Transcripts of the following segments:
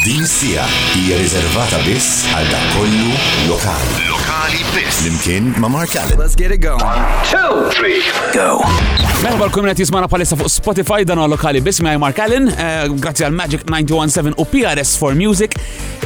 Din is-siegħa hija riservata biss għal dak kollu lokali. Lokali biss. Flimkien ma' Mark Allen. Let's get it going. One, two, three, go. Merħba l-kum qed jismana palissa fuq Spotify dan lokali biss minn Mark Allen, eh, grazzi għal Magic 917 u PRS for Music.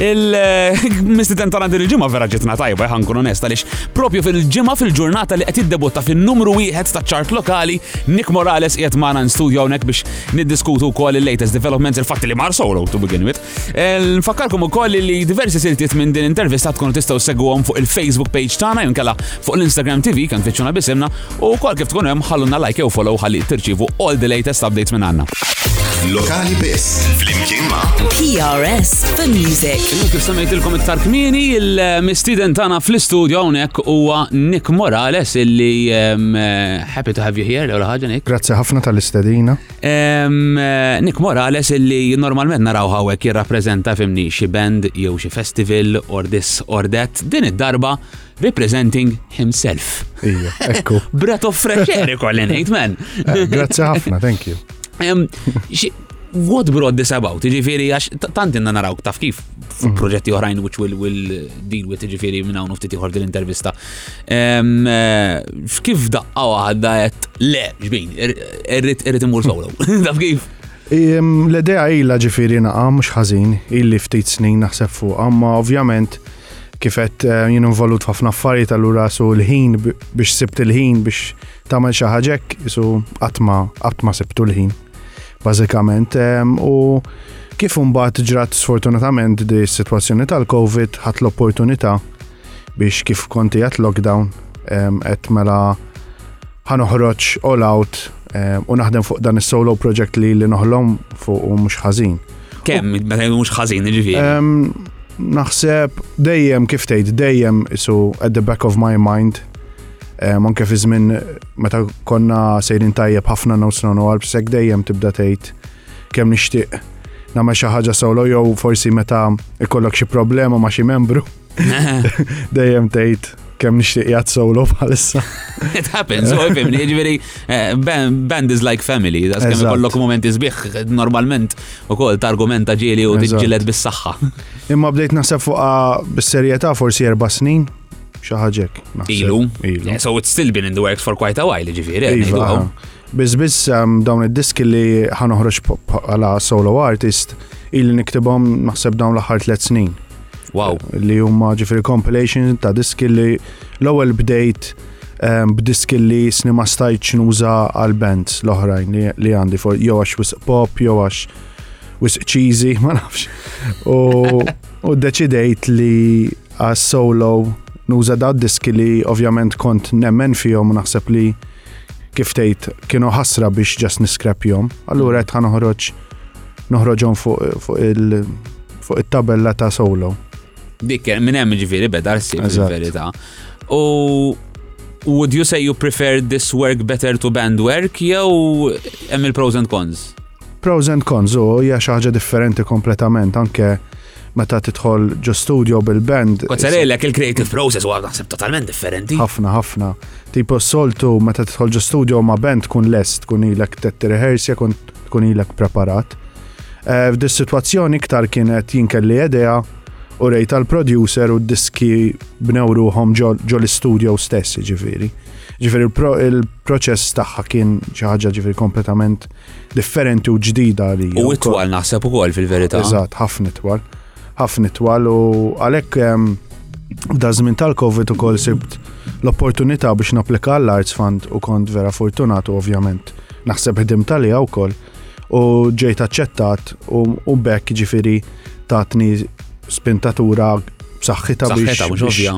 Il-mistiten eh, tagħna din il-ġimgħa vera ġitna tajba eh, ħankun onest għaliex propju fil-ġimgħa fil-ġurnata li qed jiddebutta fin-numru wieħed ta' ċart lokali Nick Morales qiegħed magħna in studio hawnhekk biex Niddiskutu wkoll il-latest developments il-fatt li mar solo to begin with. Eh, nfakkarkom ukoll li diversi siltiet minn din intervista tkunu tistgħu segwhom fuq il-Facebook page tagħna jew kella fuq l-Instagram TV kan tfittxuna bisimna u wkoll kif tkun hemm ħalluna like jew follow ħalli tirċivu all the latest updates minn għandna. Lokali biss, flimkien ma' PRS The Music. Kif semmejtilkom iktar kmieni, il-mistiden tagħna fl-istudju hawnhekk huwa Nick Morales illi eh, Happy to have you here, l-ewwel ħaġa Nick. Grazzi ħafna tal-istedina. Nick Morales illi normalment naraw hawnhekk jirrappreżenta fimni xi band jew xi festival or this or that, din id-darba representing himself. Ija, ekku. Breath of fresh air ikolli ngħid men. Eh, grazzi ħafna, thank you. What brought this about? Ġifieri għax tant inna naraw taf kif mm. proġetti oħrajn which will, will deal with ġifieri minn hawn ftit ieħor din intervista Kif daqqa waħda qed le, ġbin, irrid irrid imur solo. Daf kif? L-idea ilha ġifieri naqa' mhux ħażin, illi ftit snin naħseb fuq, imma ovvjament kifet eh, jien involut ħafna affarijiet allura su l-ħin biex sibt il-ħin biex tagħmel xi ħaġek isu qatt ma sibtu l-ħin. Bażikament u kif imbagħad ġrat sfortunatament di situazzjoni tal-COVID ħadd l-opportunità biex kif kont qiegħed lockdown qed mela ħanoħroġ all out u naħdem fuq dan is-solo project li li noħlom fuq u mhux ħażin. Kemm meta jgħidu mhux ħażin ġifieri? Naħseb dejjem kif tgħid dejjem isu at the back of my mind Monke fi żmien meta konna sejrin tajjeb ħafna notes non għalb sek dejjem tibda tgħid kemm nixtieq nagħmel xi ħaġa solo jew forsi meta ikollok xi problema ma' xi membru. Dejjem tgħid kemm nixtieq jgħat solo bħalissa. It happens, u fimni, ġveri, eh, band is like family, għas kemm kollok momenti zbiħ, normalment u koll targumenta ġili u tiġġilet bis-saxħa. Imma bdejt naħseb fuqa bis-serjetà forsi erba' snin, xaħġek. Ilu. Ilu. Eh, so it's still been in the works for quite a while, ġveri. Eh, iva. Bizbiz um, dawn id-diski li ħanoħroġ għala solo artist, il-niktibom naħseb dawn l-ħar tlet snin. Wow. Li huma ġifir compilation ta' diski li l-ewwel bdejt ehm, b'diski li sni ma stajtx nuża għal band l-oħrajn li għandi jew għax wisq pop jew għax wisq cheesy ma nafx. U deċidejt li għas solo nuża da' diski li ovvjament kont nemmen fihom naħseb li kif tgħid kienu ħasra biex ġas niskrapjom, allura qed ħanoħroġ noħroġhom fuq il- fuq it-tabella ta' solo. Dik minn hemm ġifieri beda rsib il-verità. U would you say you prefer this work better to band work jew hemm il-pros and cons? Pros and cons, u hija xi ħaġa differenti kompletament anke meta tidħol ġo studio bil-band. Kont se ngħidlek il-creative process huwa naħseb totalment differenti. Ħafna, ħafna. Tipo soltu meta tidħol ġo studio ma' band tkun lest, tkun ilek tetti rehearsja, tkun ilek preparat. Eh, F'dis situazzjoni iktar kienet jinkelli idea u rejt tal producer u diski bnewruhom ġo l-studio stess, ġifiri. Ġifiri il-proċess tagħha kien ġaħġa ġifiri kompletament differenti u ġdida għalija. U itwal naħseb ukoll fil-verità. Eżatt, ħafna itwal. Ħafna itwal u għalhekk ehm, da żmien tal-Covid ukoll sibt l-opportunità biex napplika l-Arts Fund u kont vera fortunat u ovvjament naħseb ħdim talija wkoll u ġejt aċċettat u bekk ġifiri tatni spintatura b'saħħitha biex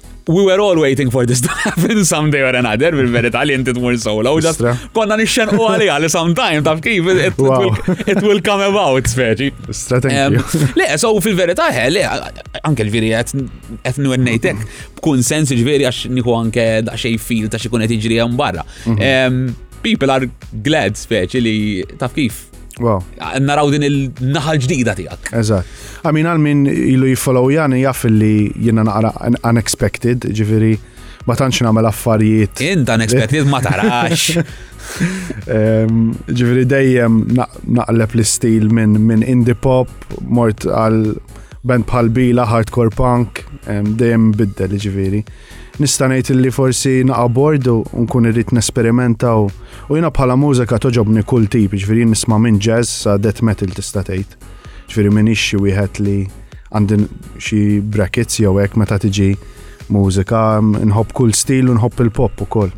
we were all waiting for this to happen someday or another, bil-verità li inti tmur solo, just konna nixxen u għalija li sometime, taf kif, it will come about, speċi. Le, so fil-verità, eh, le, anke l-viri għet etnu għennejtek, b'kun sens ġveri għax niku anke daċxej fil ta' xikunet iġri għan barra. Mhm. People are glad, speċi, li taf kif, Wow. Naraw din il-naħal ġdida tijak. Eżat. Għamin għal min ilu jiffollow jani jaff li jina naqra unexpected, ġifiri, ma tantx nagħmel affarijiet. Int unexpected ma tarax. Ġifiri dejjem naqleb l-istil minn min indie pop, mort għal band bħal bila hardcore punk, dejjem biddel ġifiri. Nista' ngħid illi forsi naqa' bord u nkun irrid nesperimenta u jiena bħala mużika togħġobni kull tip, jiġifieri jien nisma' minn jazz sa death metal tista' tgħid. Jiġifieri m'iniex xi wieħed li għandi xi brackets jew hekk meta tiġi mużika, nħobb kull stil u nħobb il-pop ukoll.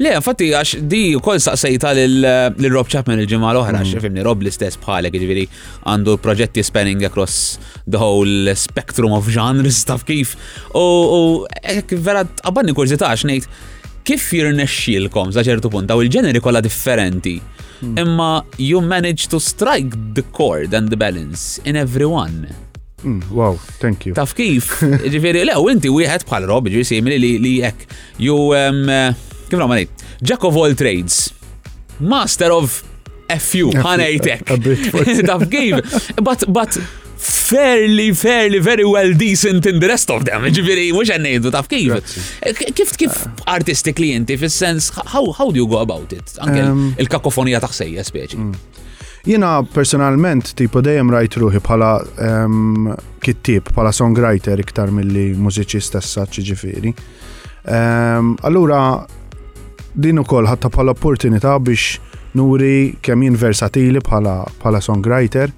Le, infatti, għax di kol saqsejta l-Rob Chapman il-ġimma l-oħra, mm. xifimni, Rob l-istess bħalek, ġviri, għandu proġetti spanning across the whole spectrum of genres taf kif. U hekk vera tqabadni kurżità ngħid kif jirnexxielkom sa ċertu punt daw il-ġeneri kollha differenti. Hmm. Imma you manage to strike the chord and the balance in everyone. Mm, wow, thank you. Taf kif, ġifiri, lew, inti wieħed bħal Rob, ġi simili li jek, ju, um, kif namani, Jack of all trades. Master of FU, ħanajtek. Taf kif? But, but fairly, fairly, very well decent in the rest of them. Ġifiri, mux għannejdu, taf kif? Eh, kif, kif artisti klienti, fil-sens, how, how do you go about it? Anke um, il-kakofonija taħsejja, speċi. Mm. Jina personalment, tipo dejjem rajt ruħi bħala um, kittib, bħala songwriter iktar mill-li mużiċista s-saċ ġifiri. Ehm, allura, din ukoll ħatta bħala opportunità biex nuri kemm jien versatili bħala songwriter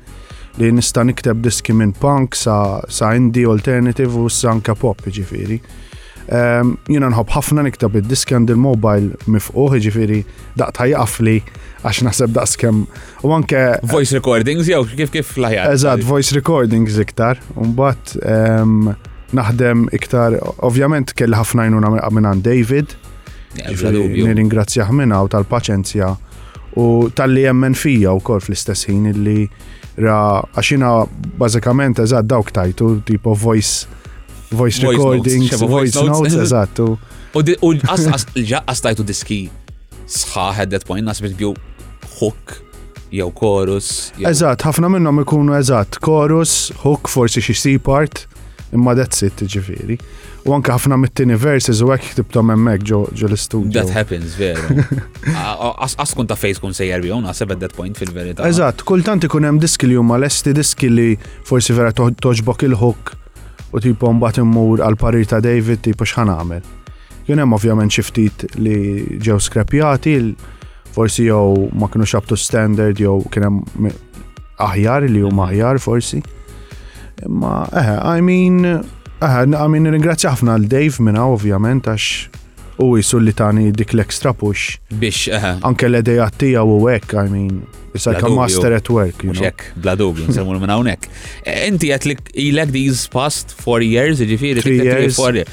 li nista' nikteb diski minn punk sa, sa indie alternative u sa anka pop ġifiri. Ehm, jina nħob ħafna niktab id-diski għand il-mobile mifquħ ġifiri daqta jaqafli għax naħseb daqs kem U anke. Voice recordings, jew kif kif laħjar. Eżatt, voice recordings iktar. Umbat ehm, naħdem iktar, ovvjament kelli ħafna jnuna minn għand David. Nirringrazzjah minna u tal-paċenzja u tal-li jemmen fija u kol fl-istess ħin illi ra għaxina bazzikament eżatt dawk tajtu tipo voice voice recordings, voice notes, eżattu. U għas tajtu diski sħaħ at that point, nasib il-bju hook jew chorus. Eżatt, ħafna minnhom ikunu eżatt, chorus, hook, forsi xi C part, imma that's it ġifiri. U anke ħafna mit-tieni verses u hekk ktibthom hemmhekk ġo l-istudju. That happens, veru. As kun ta' fejs kun sejjer bihom naħseb at that point fil-verità. Eżatt, kultant ikun hemm diski li huma lesti diski li forsi vera toġbok il-hook u tipo mbagħad immur għal parir ta' David tipo x'ħan għamel. Kien hemm ovvjament xi ftit li ġew skrepjati, forsi jew ma kienux up to standard jew kien hemm aħjar li huma aħjar forsi. Imma eh, I mean, eh, I mean ringrazzja ħafna għal Dave minna ovvjament għax u jisu li tani dik l-extra push. Biex, eh. Anke l-edeja tija u għek, I mean, it's like a master at work. Xek, bla dubju, nsemmu minn hawnhekk. Eh, inti għet li ilek these past four years, ġifiri, three years.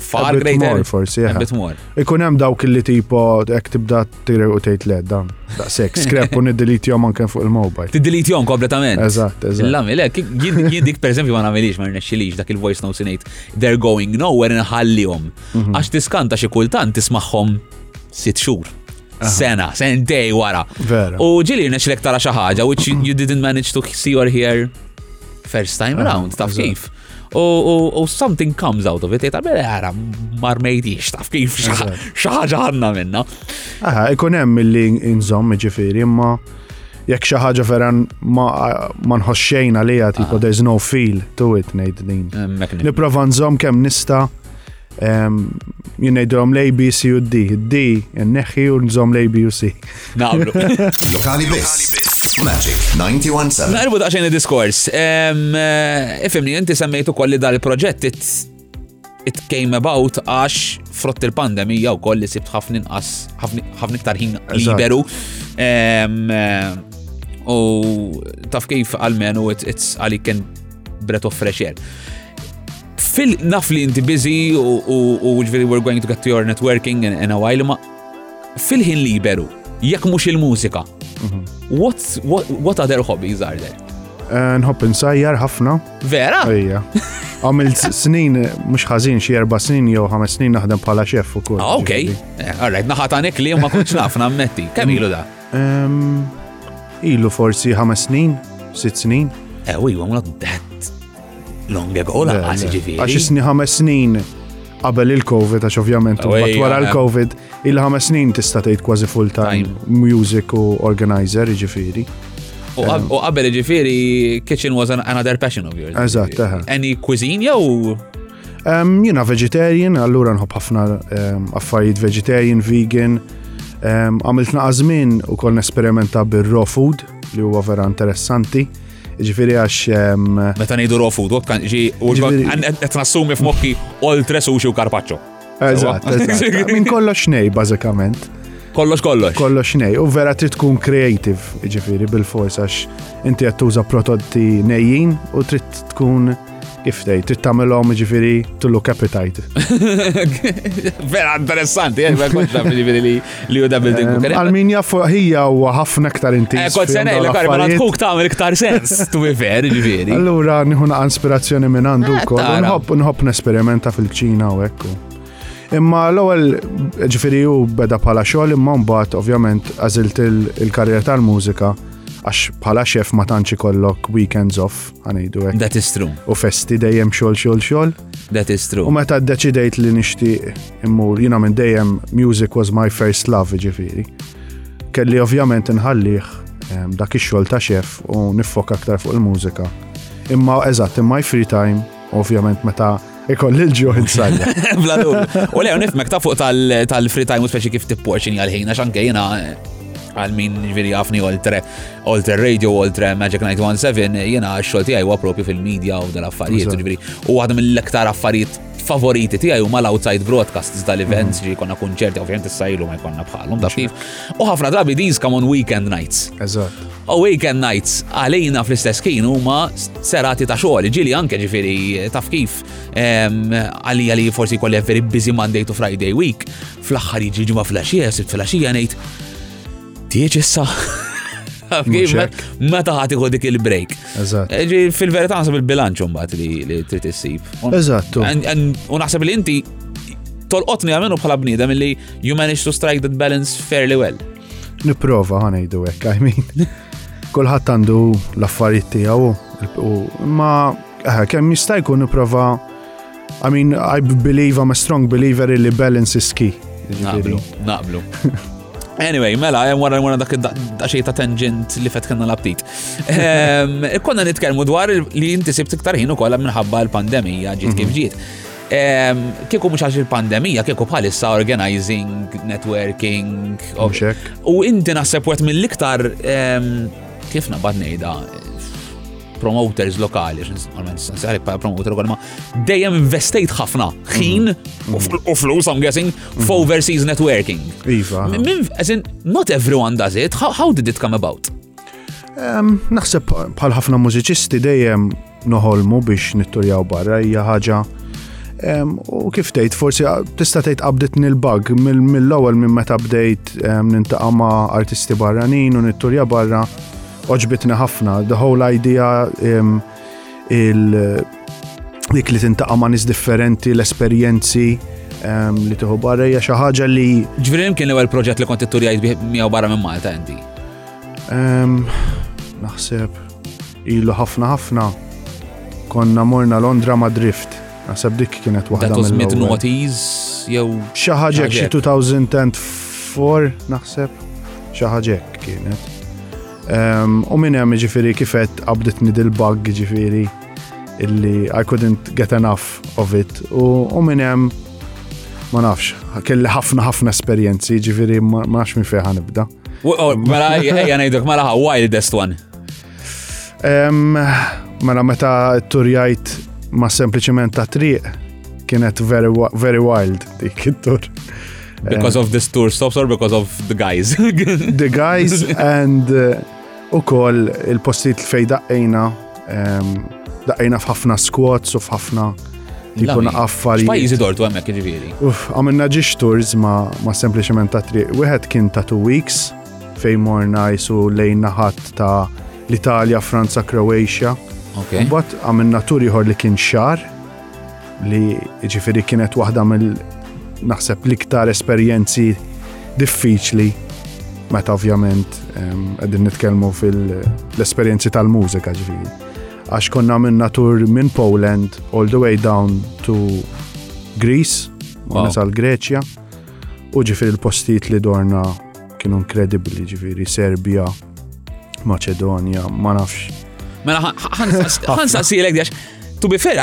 Far Cry More forsi. A bit more. Ikun hemm dawk li tipo hekk tibda tirrew u tgħid le dan. Daqshekk skrep u niddelete jom anke fuq il-mobile. Tiddelete jom kompletament. Eżatt, eżatt. Lam, le, jien dik pereżempju ma nagħmilix ma rnexxilix dak il-voice notes ngħid they're going nowhere inħallihom. Mhm. Għax tiskanta xi kultant tismagħhom sitt xhur sena, sentej wara. U ġili nexlek tara xi ħaġa which you didn't manage to see or hear first time round, taf kif. U something comes out of it, ta' bera għara mar mejdix taf kif xaħġa għanna minna. Aha, ikun hemm li nżomm ġifiri, imma jekk xi ħaġa veran ma nħoxxejn għalija tipo ah. there's no feel to it ngħid din. Eh, Nipprova nżomm kemm nista' Jien ngħidilhom l-A, B, C u D. D, neħħi u nżomm l-A, B u C. Naqblu. Lokali biss. Magic 91.7. Naqilbu daqsxejn id-diskors. Eh, ifimni, inti semmejtu kolli dal-proġett it came about għax frott il-pandemija u koll li sibt ħafna inqas ħafna iktar ħin liberu. Eh, u taf kif għalmenu it's għalik kien breath of fresh air. Fil, naf li inti busy u ġveri we're going to get to your networking in a while, ma fil-ħin liberu, jekk mhux il-mużika, mhm. what's, what, what other hobbies are there? Eh, nħobb insajjar ħafna. Vera? Ejja. Għamil snin, mux ħazin, xie erba snin jew ħames snin naħdem bħala xef u kull. Ah, ok, eh, alright, naħatanek li ma kunċ naf, nammetti. Kemm ilu da? Ilu forsi ħames snin, sitt snin. Eh, u jgħu, long ago, laqqas ġifiri. Għax isni ħames snin qabel il-Covid, għax ovvjament mbagħad wara l-Covid, il-ħames snin tista' tgħid kważi full-time music u organizer ġifiri. U qabel ġifiri, kitchen was another passion of yours. Eżatt, Any cuisine jew? Jina vegetarian, allura nħobb ħafna affarijiet vegetarian, vegan. Għamilt naqazmin u kol nesperimenta bir-raw food li huwa vera interessanti. Ġifiri għax. Meta ngħidu raw food, kan ġi. Qed nassumi f'mokki oltre sushi u karpaccio. Eżatt, eżatt. Minn kollox nej, bażikament. Kollox kollox. Kollox nej, u vera trid tkun creative, ġifiri bil-fors għax inti qed tuża prodotti nejjin u trid tkun kif tgħid, trid tagħmilhom ġifieri to look appetite. Vera interessanti, eh, kont taf ġifieri li li hu double din. Ehm, għal min jaf ħija huwa ħafna aktar inti. Eh, kont se ngħidlek għal mara tkuk tagħmel iktar sens, tu ver ġifieri. Allura nieħu naqa' ispirazzjoni minn għandu eh, wkoll. Nħobb nħobb nesperimenta fil-ċina u hekk. Imma l-ewwel ġifieri hu beda bħala xogħol imma mbagħad ovvjament għażilt il-karriera tal-mużika għax bħala xef ma tantx ikollok weekends off Għanidu għek. That is true. U festi dejjem xol xol xol. That is true. U meta deċidejt li nishti immur, jina minn dejjem music was my first love ġifiri. Kelli ovvjament nħalliħ dak ix-xol ta' xef u nifok aktar fuq il-mużika. Imma eżatt, in my free time, ovvjament meta Ikolli l-ġuħ insajja. Bla dub. U lew nifmek ta' fuq tal-free time, speċi kif tipporċini għal-ħin, għax anke jena għal min ġviri għafni oltre oltre radio, oltre Magic 917, jena xol tijaj u għapropju fil-media u dal-affarijiet, ġviri. U għadam mill-lektar affarijiet favoriti tiegħi huma l-outside broadcasts tal-events mhm. ġi konna kunċerti ovvjament issajlu ma jkollna bħalhom dak kif. U ħafna drabi these come on weekend nights. Eżatt. U weekend nights għalina fl-istess kien huma serati ta' xogħol, ġili anke ġifieri taf kif għalija li forsi kolli very busy Monday to Friday week, fl-aħħar jiġi ġimgħa flaxija, sibt flaxija ngħid tieġ issa. Meta ħati dik il-break. Eh, fil-verità naħseb il-bilanċ mbagħad li trid issib. Eżattu. U naħseb li inti tolqotni għamenu bħala bniedem li you manage to strike that balance fairly well. Nipprova ħa ngħidu hekk, I mean. Kulħadd għandu l-affarijiet tiegħu u ma eh, kemm jista' jkun nipprova I mean, I believe I'm a strong believer li balance is key. Naqblu, naqblu. Anyway, mela, jem wara wara dak daċi ta' tangent li fet kanna l-aptit. Konna nitkelmu dwar li jinti sibt iktar ħin u kolla minħabba l-pandemija ġiet kif mhm. ġiet. Kieku mhux għax il-pandemija, kieku bħalissa organizing, networking. U inti naħseb wet mill-iktar kif nabad ngħidha promoters lokali, normalment s-sensari pa' promoter lokali, ma dejjem investejt ħafna ħin mhm. u flus, I'm guessing, mhm. f'overseas networking. Iva. As in, not everyone does it. How, how did it come about? Naħseb bħal ħafna mużiċisti dejjem noħolmu biex nitturjaw barra hija ħaġa U kif tgħid, forsi tista' tgħid qabdet nil-bug mill-ewwel minn meta bdejt nintaqa' ma' artisti barranin u nitturja barra oġbitni ħafna. The whole idea il dik li tintaqa' ma' nies differenti, l-esperjenzi li tieħu barra hija xi ħaġa li. Ġifieri kien l-ewwel proġett li kont itturjajt miegħu barra minn Malta inti. Naħseb ilu ħafna ħafna konna morna Londra ma' Drift. Naħseb dik kienet waħda. That was mid-noughties jew. Xaħġek xi 2004 naħseb. Xaħġek kienet. U minn hemm ġifieri kifet qabditni dil-bug ġifieri illi I couldn't get enough of it. U minn hemm ma nafx, kelli ħafna ħafna esperjenzi, ġifieri ma nafx minn fejn nibda. Mela, ejja ngħidlek mela ha wildest one. Mela meta turjajt ma sempliċement ta' triq kienet very, very wild dik it-tur. Because of this tour stops or because of the guys? the guys and uh, Ukoll il-postijiet fejn daqqejna, ehm, daqqejna f'ħafna squats u f'ħafna jkun affarijiet. Pajjiżi dortu hemmhekk jiġifieri. Uff, għamilna ġiex tours ma, ma sempliċement ta' triq. Wieħed kien ta' two weeks fejn morna jisu lejn naħat ta' l-Italja, Franza, Croatia. Okay. Bat għamilna tur ieħor li kien xar Li ġifiri kienet waħda mill naħseb l-iktar esperjenzi diffiċli meta ovvjament qegħdin nitkellmu fil-esperjenzi tal-mużika ġifiri. Għax konna minn natur minn Poland all the way down to Greece, wow. sal Greċja, u ġifiri l-postijiet li dorna kienu inkredibbli ġifiri Serbia, Macedonia, ma nafx. Mela, ħan saqsilek dax, to be fair,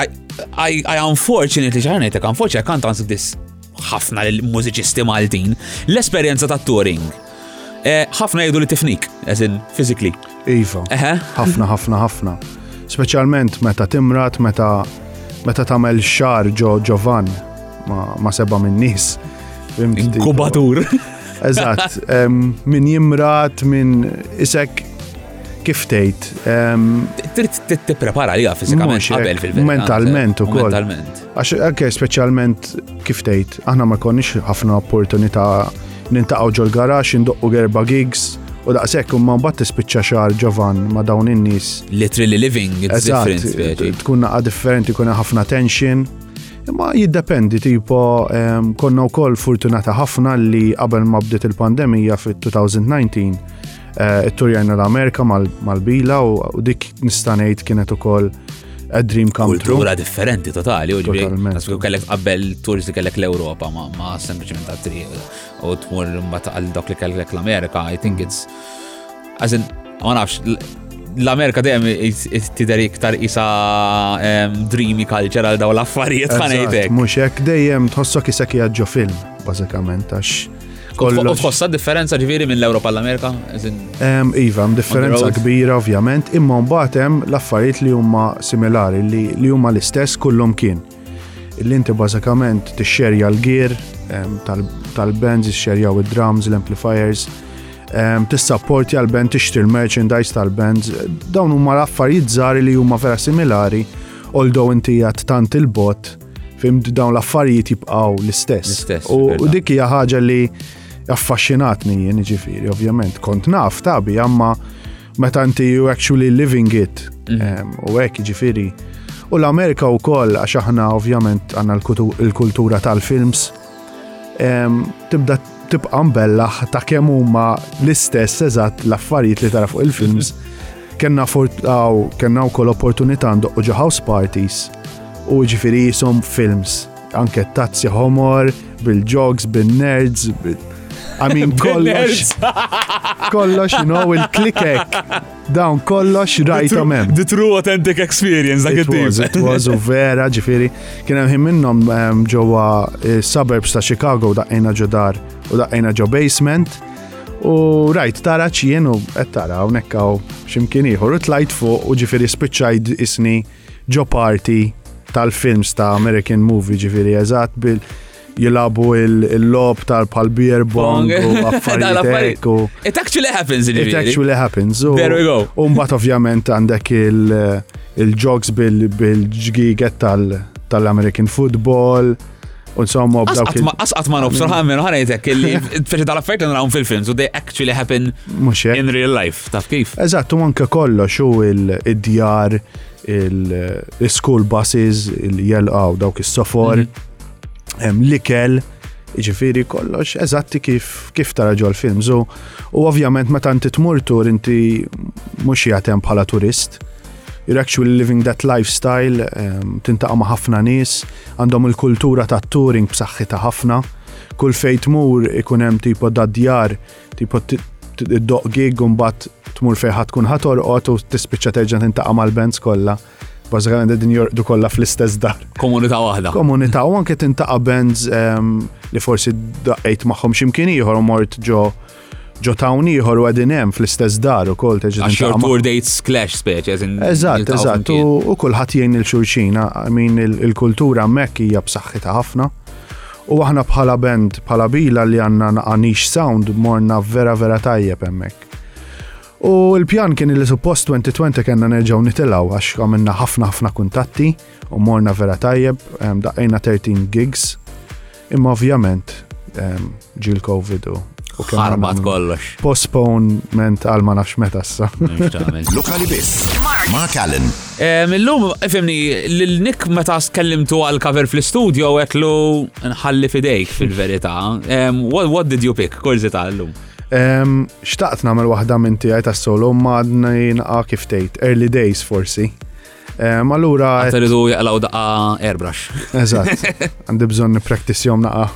I, I unfortunately, ċarnetek, unfortunately, I can't answer this ħafna l-mużiċisti Maltin, l-esperienza ta' touring. Eh, ħafna jgħidu li tifnik, as in physically. Iva. Ħafna, ħafna, ħafna. Speċjalment meta timrat, meta meta tagħmel xar ġo ġovan ma, ma seba minn nies. Inkubatur. Eżatt, min jimrat, min isek kif tgħid. Trid tipprepara liha fiżikament qabel fil Mentalment ukoll. Mentalment. Għax anke speċjalment kif tgħid, aħna ma konniex ħafna opportunità nintaqgħu ġol garax, indoqqu gerba gigs, U daqshekk imma mbagħad tispiċċa xahar ġovan ma' dawn in-nies. Literally living, it's different. Tkun naqa' differenti, kuna ħafna tension. Imma jiddependi, tipo, konna wkoll fortunata ħafna li qabel ma bdiet il-pandemija fit-2019, eh, it-turjajna l-Amerika mal-bila u dik nistanejt kienet ukoll a dream come true. Kultura differenti totali, u ġbiri, għasku kellek qabbel turisti li kellek l-Europa, ma, ma sempliciment għattri, u tmur mbata għal dok li kellek l-Amerika, I think it's As in, ma nafx, l-Amerika dejjem tidher iktar isa dreamy culture għal daw l-affarijiet ħanejtek. Mhux hekk dejjem tħossok isek jaġġo film, bażikament għax kollox. U tħossha differenza ġifieri minn l-Ewropa l-Amerika? Iva, hemm differenza kbira ovvjament, imma mbagħad hemm l-affarijiet li huma similari li huma l-istess kullum kien. Illi inti bażikament tixxerja l-gear tal-bands, ixxerjaw id-drums, l-amplifiers, tista' porti għal-band tixtri l-merchandise tal-bands, dawn huma l-affarijiet żgħar li huma vera similari, although inti għat tant il-bot, fimt dawn l-affarijiet jibqaw l-istess. U dik hija ħaġa li affaxxinatni jien ġifieri, ovvjament, kont naf tabi, għamma Meta inti you actually living it. Mm. U hekk ġifiri. U l-Amerika u koll, għax aħna ovvjament għanna l-kultura tal-films, tibda tibqa mbellaħ ta' kemm huma l-istess eżatt l-affarijiet li tara fuq il-films. Kenna fortaw, kenna wkoll opportunità ndoqqu ġo house parties u ġifiri jisom films. Anke tazzi homor, bil-jogs, bil-nerds, bil I mean, kollox. kollox, you know, il-klikek. Dawn kollox rajta mem. The true authentic experience, dak it was, it was, u vera, ġifiri. Kien hemm minnhom ehm, ġewwa eh, suburbs ta' Chicago daqqejna ġo dar u daqqejna ġo basement. U rajt tara ċien u qed tara hawnhekk hawn x'imkien ieħor u tlajt fuq u ġifieri spiċċajt isni ġo parti tal-films ta' American movie ġifiri eżatt bil jilabu il-lob tal-pal beer bong u affarijiet u. It actually happens, It actually happens. There we go. Umbat ovvjament għandek il-ġogs bil-ġgiget tal-American football. Insomma, b'dawk. Asqat ma nofsu ħammen ħanajtek illi feċi tal-affert nrawhom fil-films u they actually happen in real life, taf kif? Eżatt, u anke kollox u il-djar, il-school buses, il-jelqaw dawk is-sofor, mhm. l-ikel. Ġifiri kollox, eżatti kif, kif tara ġol films. U ovvjament meta inti tmur tur inti mhux jagħtem bħala turist, You're actually living that lifestyle, ehm, tintaqa ma' ħafna nies, għandhom il-kultura ta' touring b'saħħitha ħafna. Kull fejt mur ikun hemm tipo da djar, tipo doq gig un bat tmur fejħa tkun ħatorqot u tispiċċa terġa' tintaqa' mal-bands kollha. Bażikament din jorqdu kollha fl-istess dar. Komunità waħda. Komunità u anke tintaqa' bands ehm, li forsi daqgħid magħhom x'imkien ieħor u mort ġo ġo town ieħor u għedin hemm fl-istess dar u kol teġi. Għax your tour dates clash speċi, għazin. Eżatt, eżatt, u kullħat jgħin il-xurxina, min il-kultura mekk hija b'saħħitha ħafna. U aħna bħala band, bħala bila li għanna naqanix sound, morna vera vera tajjeb hemmhekk. U l-pjan kien li suppost 2020 kena nerġaw nitilaw għax għamilna ħafna ħafna kuntatti u morna vera tajjeb, daqqajna 13 gigs Imma ovvjament ġi l-Covid u Ħarbat kollox. Postponement għal ma nafx meta sa. Lokali biss. Mark Allen. Millum, fimni, l-nik meta skellimtu għal cover fl-studio għetlu nħalli fidejk fil-verita. What did you pick? Kurzita l-lum. Xtaqt namel wahda minn tijaj ta' solo madna jinqa kif tejt. Early days forsi. Ehm, allura. Għataridu jaqlaw daqqa airbrush. Eżatt, għandi bżon nipraktizjom naqa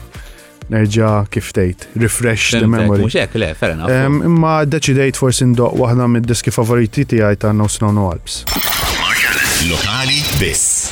nerġa kif tgħid, refresh the memory. Mhux hekk le, fair enough. Ehm, imma deċidejt forsi ndoq waħda mid-diski favoriti tiegħi ta' No Snow No Alps. Lokali biss.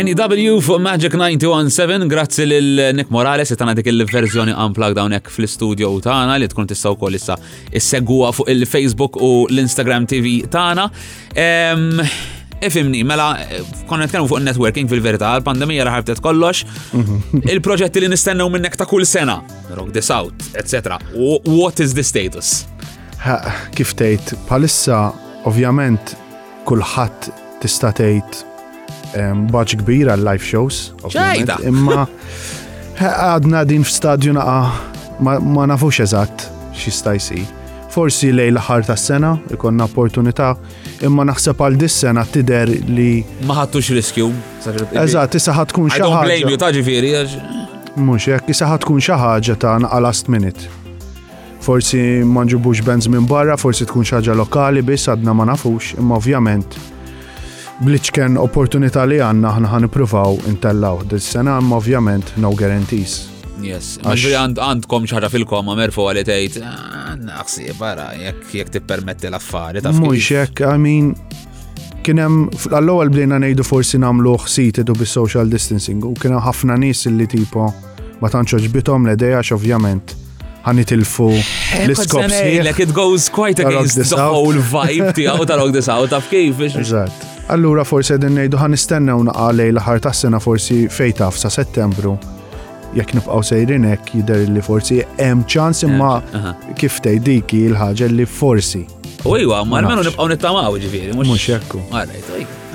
NEW fuq Magic 917, grazzi lil Nick Morales li tana dik il-verżjoni unplugged hawnhekk fl-istudio tagħna li tkun tista' wkoll issa issegwa fuq il-Facebook u l-Instagram TV tagħna. Ifimni, mela, konna nitkellmu fuq networking fil-verità, l-pandemija raħarbtet kollox, mhm. il-proġetti li nistennew minnek ta' kull sena, Rock This Out, etc. What is the status? Kif tgħid, palissa ovvjament kulħadd tista' tgħid ehm, baġ kbir għal live shows. Ċajda! Imma għadna din f'stadju naqa ma nafux eżatt x'jista' jsir. Forsi lej l-aħħar tas-sena ikonna opportunità, imma naħseb għal dis-sena tidher li. Ma ħadtux riskju. Eżatt, issa ħad tkun xi ħaġa. blame you ta' ġifieri. Mhux hekk, issa ħad tkun xi ħaġa ta' naqa last minute. Forsi ma nġibux bands minn barra, forsi tkun xaġa lokali biss għadna ma nafux, imma ovvjament bliċken opportunità li għanna ħna ħan ipruvaw intellaw dis-sena, imma ovvjament no guarantees. Yes, għaxri għandkom xaħra fil-koma merfu għalli tejt, ah, naqsi barra, jek jek tippermetti l-affari. Mux jek, I mean, kienem għall-ewwel bdejna ngħidu forsi nagħmlu ħsiti du bis-social distancing u kienem ħafna nies li tipo ma tantx ġbitom l-idea x'ovvjament ħan itilfu l-iskop sħiħ. Like it goes quite against the whole vibe tiegħu ta' Rock This Out, taf kif? Eżatt. Allura forse din ngħidu ħan nistennew naqa' lej l-aħħar tas-sena forsi fejn taf sa' Settembru. Jekk nibqgħu sejrin hekk jidher li forsi hemm ċans imma kif tgħidiki l-ħaġa li forsi. U iwa, ma almenu nibqgħu nittamaw ġifieri, mhux. Mhux jekku. Għarajt,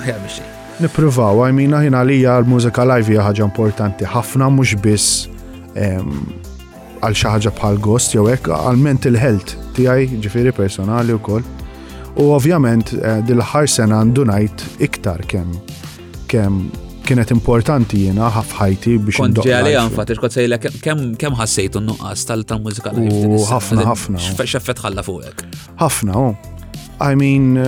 ħjar biex. Nippruvaw, għajmina ħin għalija l-mużika live hija ħaġa importanti ħafna mhux biss għal xi ħaġa bħal gost jew hekk għal mental health tiegħi ġifieri personali wkoll. U ovvjament eh, dil-aħħar sena għandu ngħid iktar kemm kemm kienet importanti jiena ħafħajti biex Kont ġeali għanfat, irkot sejlek kem ħassejtu nuqqas tal-mużika li ħafna ħafna. Xaffet ħalla fuqek. ħafna, oh. I mean,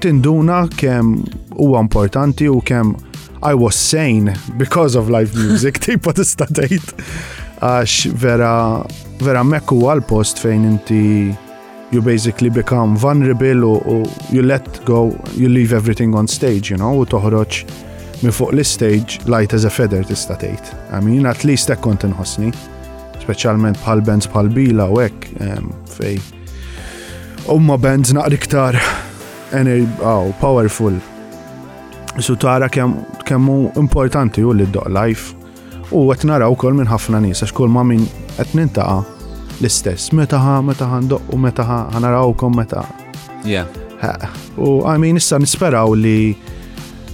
Tinduna kemm huwa importanti u kemm I was sane because of live music, tipo tista' tgħid. Għax vera vera mekk huwa l-post fejn inti you basically become vulnerable u, u you let go, you leave everything on stage, you know, u toħroġ minn fuq l-stage light as a feather tista' tgħid. I mean, at least hekk kont inħossni, speċjalment bħal bands bħal bila u hekk fej Umma bands naqri iktar oh, powerful. Su tara kemmu importanti u li doq life. U għet naraw kol minn ħafna nis, għax kol ma minn għet nintaqa l-istess. Meta ħa, meta ħa ndoq u meta ħa kom meta. Yeah. U għamin issa nisperaw li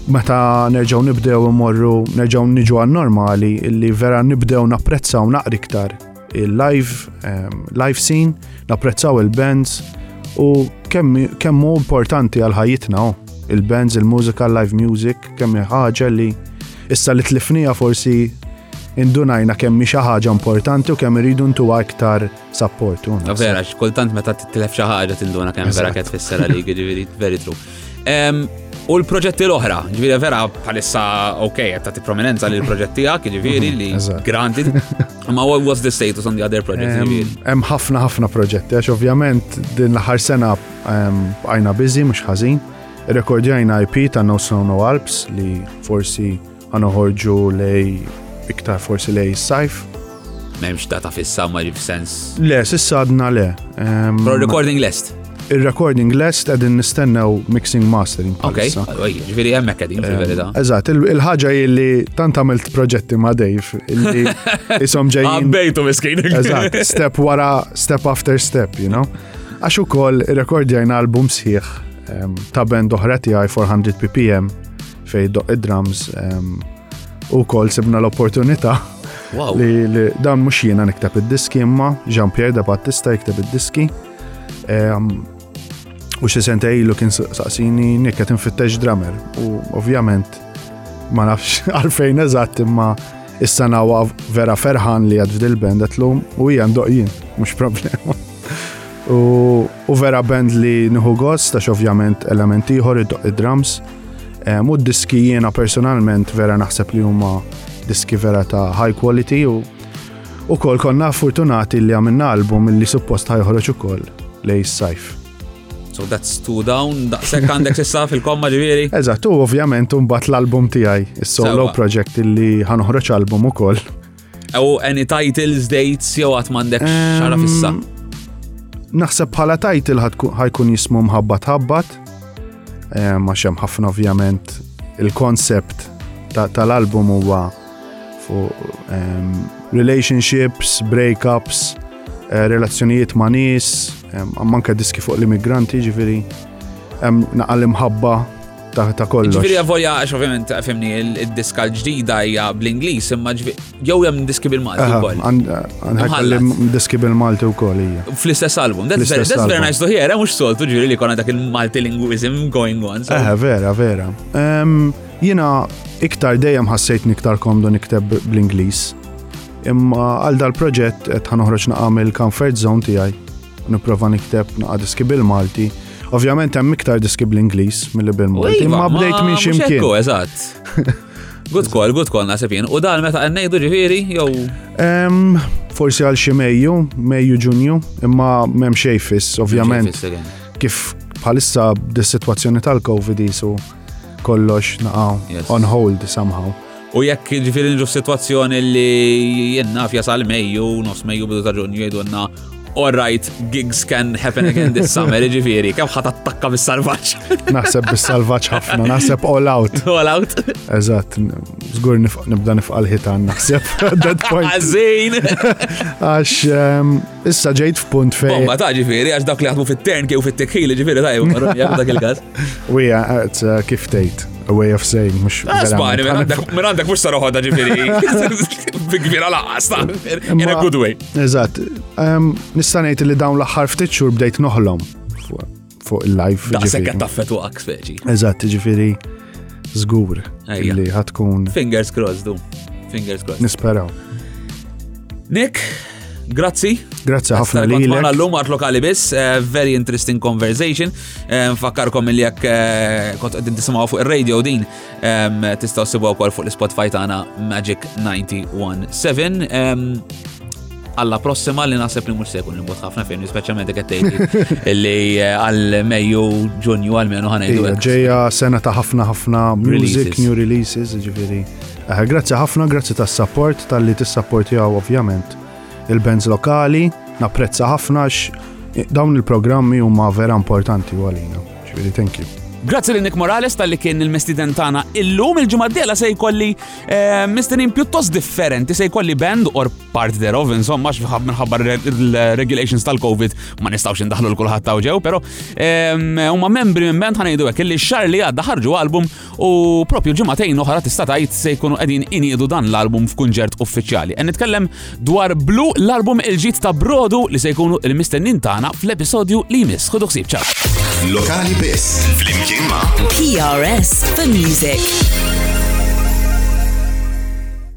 meta nerġaw nibdew imorru, nerġaw niġu għal normali, illi vera nibdew napprezzaw naqri iktar Il-live, um, live scene, napprezzaw il-bands u kemm hu importanti għal ħajjitna oh. il-bands, il-mużika, live music, kemm ħaġa li issa li tlifnija forsi indunajna kemm xi ħaġa importanti u kemm iridu ntuha iktar sapport. Vera, kultant meta titlef xi ħaġa tinduna kemm vera qed tfisser għalik, jiġifieri very true. U l-proġetti l-oħra, ġviri vera bħalissa ok, ta' ti prominenza li l-proġetti għak, ġviri li grandi, ma what was the status on the other projects? Hemm ħafna ħafna proġetti, għax ovvjament din l-ħar sena għajna bizi, mux ħazin, rekordjajna IP ta' No Snow No Alps li forsi Għanoħorġu lej iktar forsi lej sajf. Memx data fissa ma rif sens. Le, sissa għadna le. Pro recording list. Il-recording list għedin nistennew mixing mastering. Ok, ġviri jemmek għedin fil-verida. Eżat, il-ħagġa illi tant għamilt proġetti ma' Dave illi jisom ġejjin. Għabbejtu miskin. Eżat, step wara, step after step, you know. Għax ukoll rekordjajna album sħiħ ta' band oħra tiegħi 400 ppm fej doq id-drums u kol sibna l-opportunità li dan mux jiena niktab id-diski imma Jean-Pierre da Battista jiktab id-diski u xie sente ilu kien saqsini nikka tinfittex drummer u ovvjament ma nafx għalfejn eżatt imma issa nawa vera ferħan li għad f'dil band għatlum u hija ndoqjien, mux problema. U vera band li nħu gost, għax ovvjament elementi ieħor id-drums, Ehm, u d-diski jiena personalment vera naħseb li huma diski vera ta' high quality u u kol konna fortunati li għamilna album li suppost ħajħroċ u kol lej sajf. So that's two down, daqsek għandek sissa fil-komma ġiviri. Eżat, u ovvjament un bat l-album tijaj, il-solo project li ħanħroċ album u kol. U any titles, dates, jew għat mandek xara fissa? Naħseb bħala title ħajkun jismu mħabbat ħabbat, ma xem ħafna ovvjament il-konsept tal-album huwa fuq relationships, breakups, eh, relazzjonijiet ma' nies, manka diski fuq l-immigranti ġifiri, naqal imħabba ta' kollox. Ġviri għavolja, għax ovvijament, għafimni, il-diska l-ġdida hija bl-Inglis, imma jow jem diski bil-Malti u koll. Għanħallim diski bil-Malti u koll, hija. Fl-istess album, that's very, that's very nice to hear, eh, mux soltu ġviri li konna dak il-Malti linguism going on. Eh, vera, vera. Jina iktar dejjem ħassejt niktar komdu nikteb bl-Inglis. Imma għal dal-proġett qed ħanoħroġ naqam il-comfort zone tiegħi Nipprova nikteb naqa' diski bil-Malti. Ovvjament hemm iktar diski bl-Ingliż milli bil-Malti, Iva, ma bdejt minn mhux ximkien. hekk hu, Eżatt. Good call, good call naħseb jien. U dan meta qed ngħidu ġifieri jew Em, Forsi għal xi Mejju, Mejju Ġunju, imma m'hemm xejn fiss, ovvjament. Fisser hemm. Kif bħalissa dis-sitwazzjoni tal-Covid isu kollox naqa' Yes. on hold somehow. U jekk ġifiri nġu situazzjoni li jenna fjasal Mejju, nofs Mejju bidu ta' ġunju jgħidunna all right, gigs can happen again this summer, ġifiri, kem ħat attakka bis-salvaċ? Naħseb bis-salvaċ ħafna, naħseb all out. All out. Eżat, zgur nibda nifqal ħitan, naħseb, that point. Għazin! Għax, ehm, Issa ġejt f'punt fejn. Bomba ta' ġifieri, għax dak li jaħdmu fit-tern kif fit-tekħil ġifieri ta' jgħu dak il-każ. Wija, uh, kif tgħid, a way of saying, mux. Ah, Spani, minn għandek mux saruħa ta' ġifieri. Bikbira laqas, ta' in a good way. Eżatt, um, nista' ngħid li dawn l-aħħar ftit xhur bdejt noħlom. fuq il-life. Daqsek qed taffetwak speċi. Eżatt, ġifieri żgur li ħatkun. Fingers crossed, du. Fingers crossed. Nisperaw. Nick, Grazzi. Grazzi ħafna li l Għana l-lum għart lokali bis, eh, very interesting conversation. Eh, Fakkarkom li jek eh, kont għedin tisimaw fuq il-radio din Tistgħu ssibha wkoll fuq l-Spotify tagħna Magic 917 għalla prossima li naħseb li mux se jkun imbut ħafna film, speċjalment dik qed li eh, għal Mejju Ġunju għal menu ħana jdu. Ġejja sena ta' ħafna ħafna music, new releases, ġifieri. Eh, grazzi ħafna, grazzi tas-support tal-li tissapportjaw ovvjament il-bands lokali, napprezza ħafna x dawn il-programmi huma vera importanti għalina. Ġifieri, thank you. Grazzi li Nick Morales tal-li kien il-mestiden tana illum il-ġimgħa d se jkolli eh, mistenin pjuttost differenti se jkolli band or part thereof insomma minħabba regulations tal-COVID ma nistgħux indaħlu l-kulħadd tawġew, però ehm, huma membri minn band ħanejdu hekk li xar li għadda ħarġu album U propju ġimagħtejn oħra tista' tgħid se jkunu qegħdin iniedu dan l-album f'kunġert uffiċjali. Qed nitkellem dwar Blu l-album il-ġid ta' Brodu li se jkunu il-mistennin tagħna fl-episodju li jmiss. Ħudu ħsieb ċar. Lokali biss flimkien ma' PRS for Music.